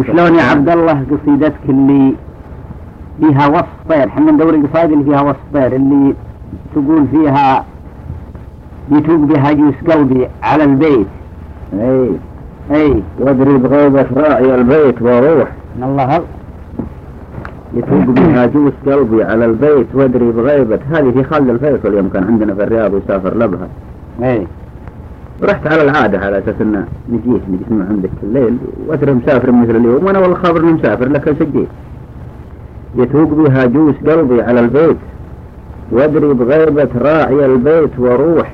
وشلون يا عبد الله قصيدتك اللي فيها وصف طير؟ إحنا ندور القصائد اللي فيها وصف طير اللي تقول فيها يتوق بها جوس قلبي على البيت. إي. إي. وأدري بغيبة راعي البيت وأروح. من الله. يتوق بها جوس قلبي على البيت وأدري بغيبة. هذه في خالد الفيصل يوم كان عندنا في الرياض ويسافر لبها. إي. رحت على العادة على أساس أن نجيه نجي عندك الليل وأترى مسافر مثل اليوم وأنا والله خابر مسافر لكن سجيت يتوق بها جوس قلبي على البيت وأدري بغيبة راعي البيت وأروح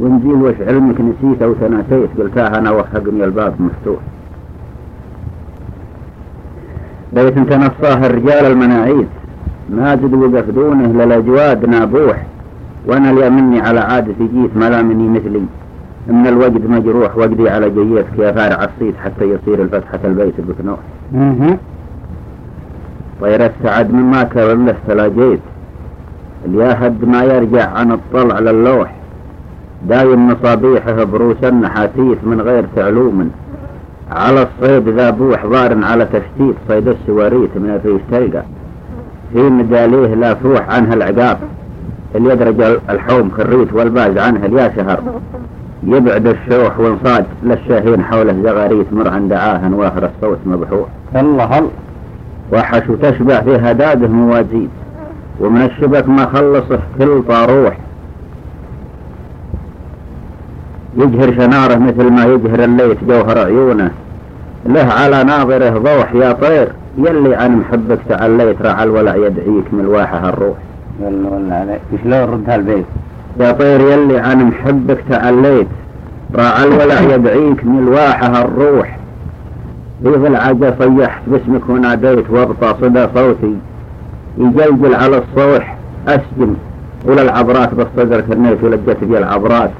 ونجيل وش علمك نسيت أو تناسيت؟ قلتها أنا وحقني الباب مفتوح. بيت تنصاه الرجال المناعيس ماجد وقف دونه للأجواد نابوح. وأنا اليوم مني على عادتي جيت ما لا مني مثلي. من الوجد مجروح وقدي على جيتك يا فارع الصيد حتى يصير الفتحة البيت بكنوح أها. طير السعد مما كان له اليا هد ما يرجع عن الطلع للوح دايم مصابيحه بروس النحاتيف من غير تعلوم. على الصيد ذا بوح ضار على تشتيت صيد السواريت من الريش تلقى. في مداليه لا فوح عنها العقاب. اللي يدرج الحوم خريت والباز عنها اليا شهر. يبعد الشوح وانصاد للشاهين حوله زغاريت مر عن دعاه واخر الصوت مبحوح. الله هل. وحش وتشبع في هداده موازين ومن الشبك ما خلصه كل طاروح. يجهر شناره مثل ما يجهر الليت جوهر عيونه. له على ناظره ضوح يا طير. يلي عن محبك تعليت رعى الولع يدعيك من الواحة الروح. والله والله عليك. شلون ردها البيت يا طير يلي عن محبك تعليت راعى الولع يدعيك من الواحة الروح في ضلعة صيحت باسمك وناديت وابطى صدى صوتي. يجلجل على الصوح اسجم وللعبرات بالصدر كنيت ولجت بي العبرات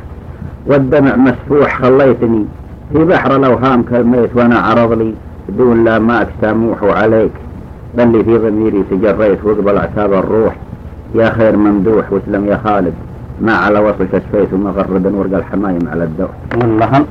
والدمع مسفوح خليتني. في بحر الأوهام كالميت وأنا عرض لي. دون لا ماك ساموح عليك. بل في ضميري تجريت واقبل عتاب الروح. يا خير ممدوح واسلم يا خالد. ما على وصلك شفيت ومغردا ورق الحمايم على الدوح والله.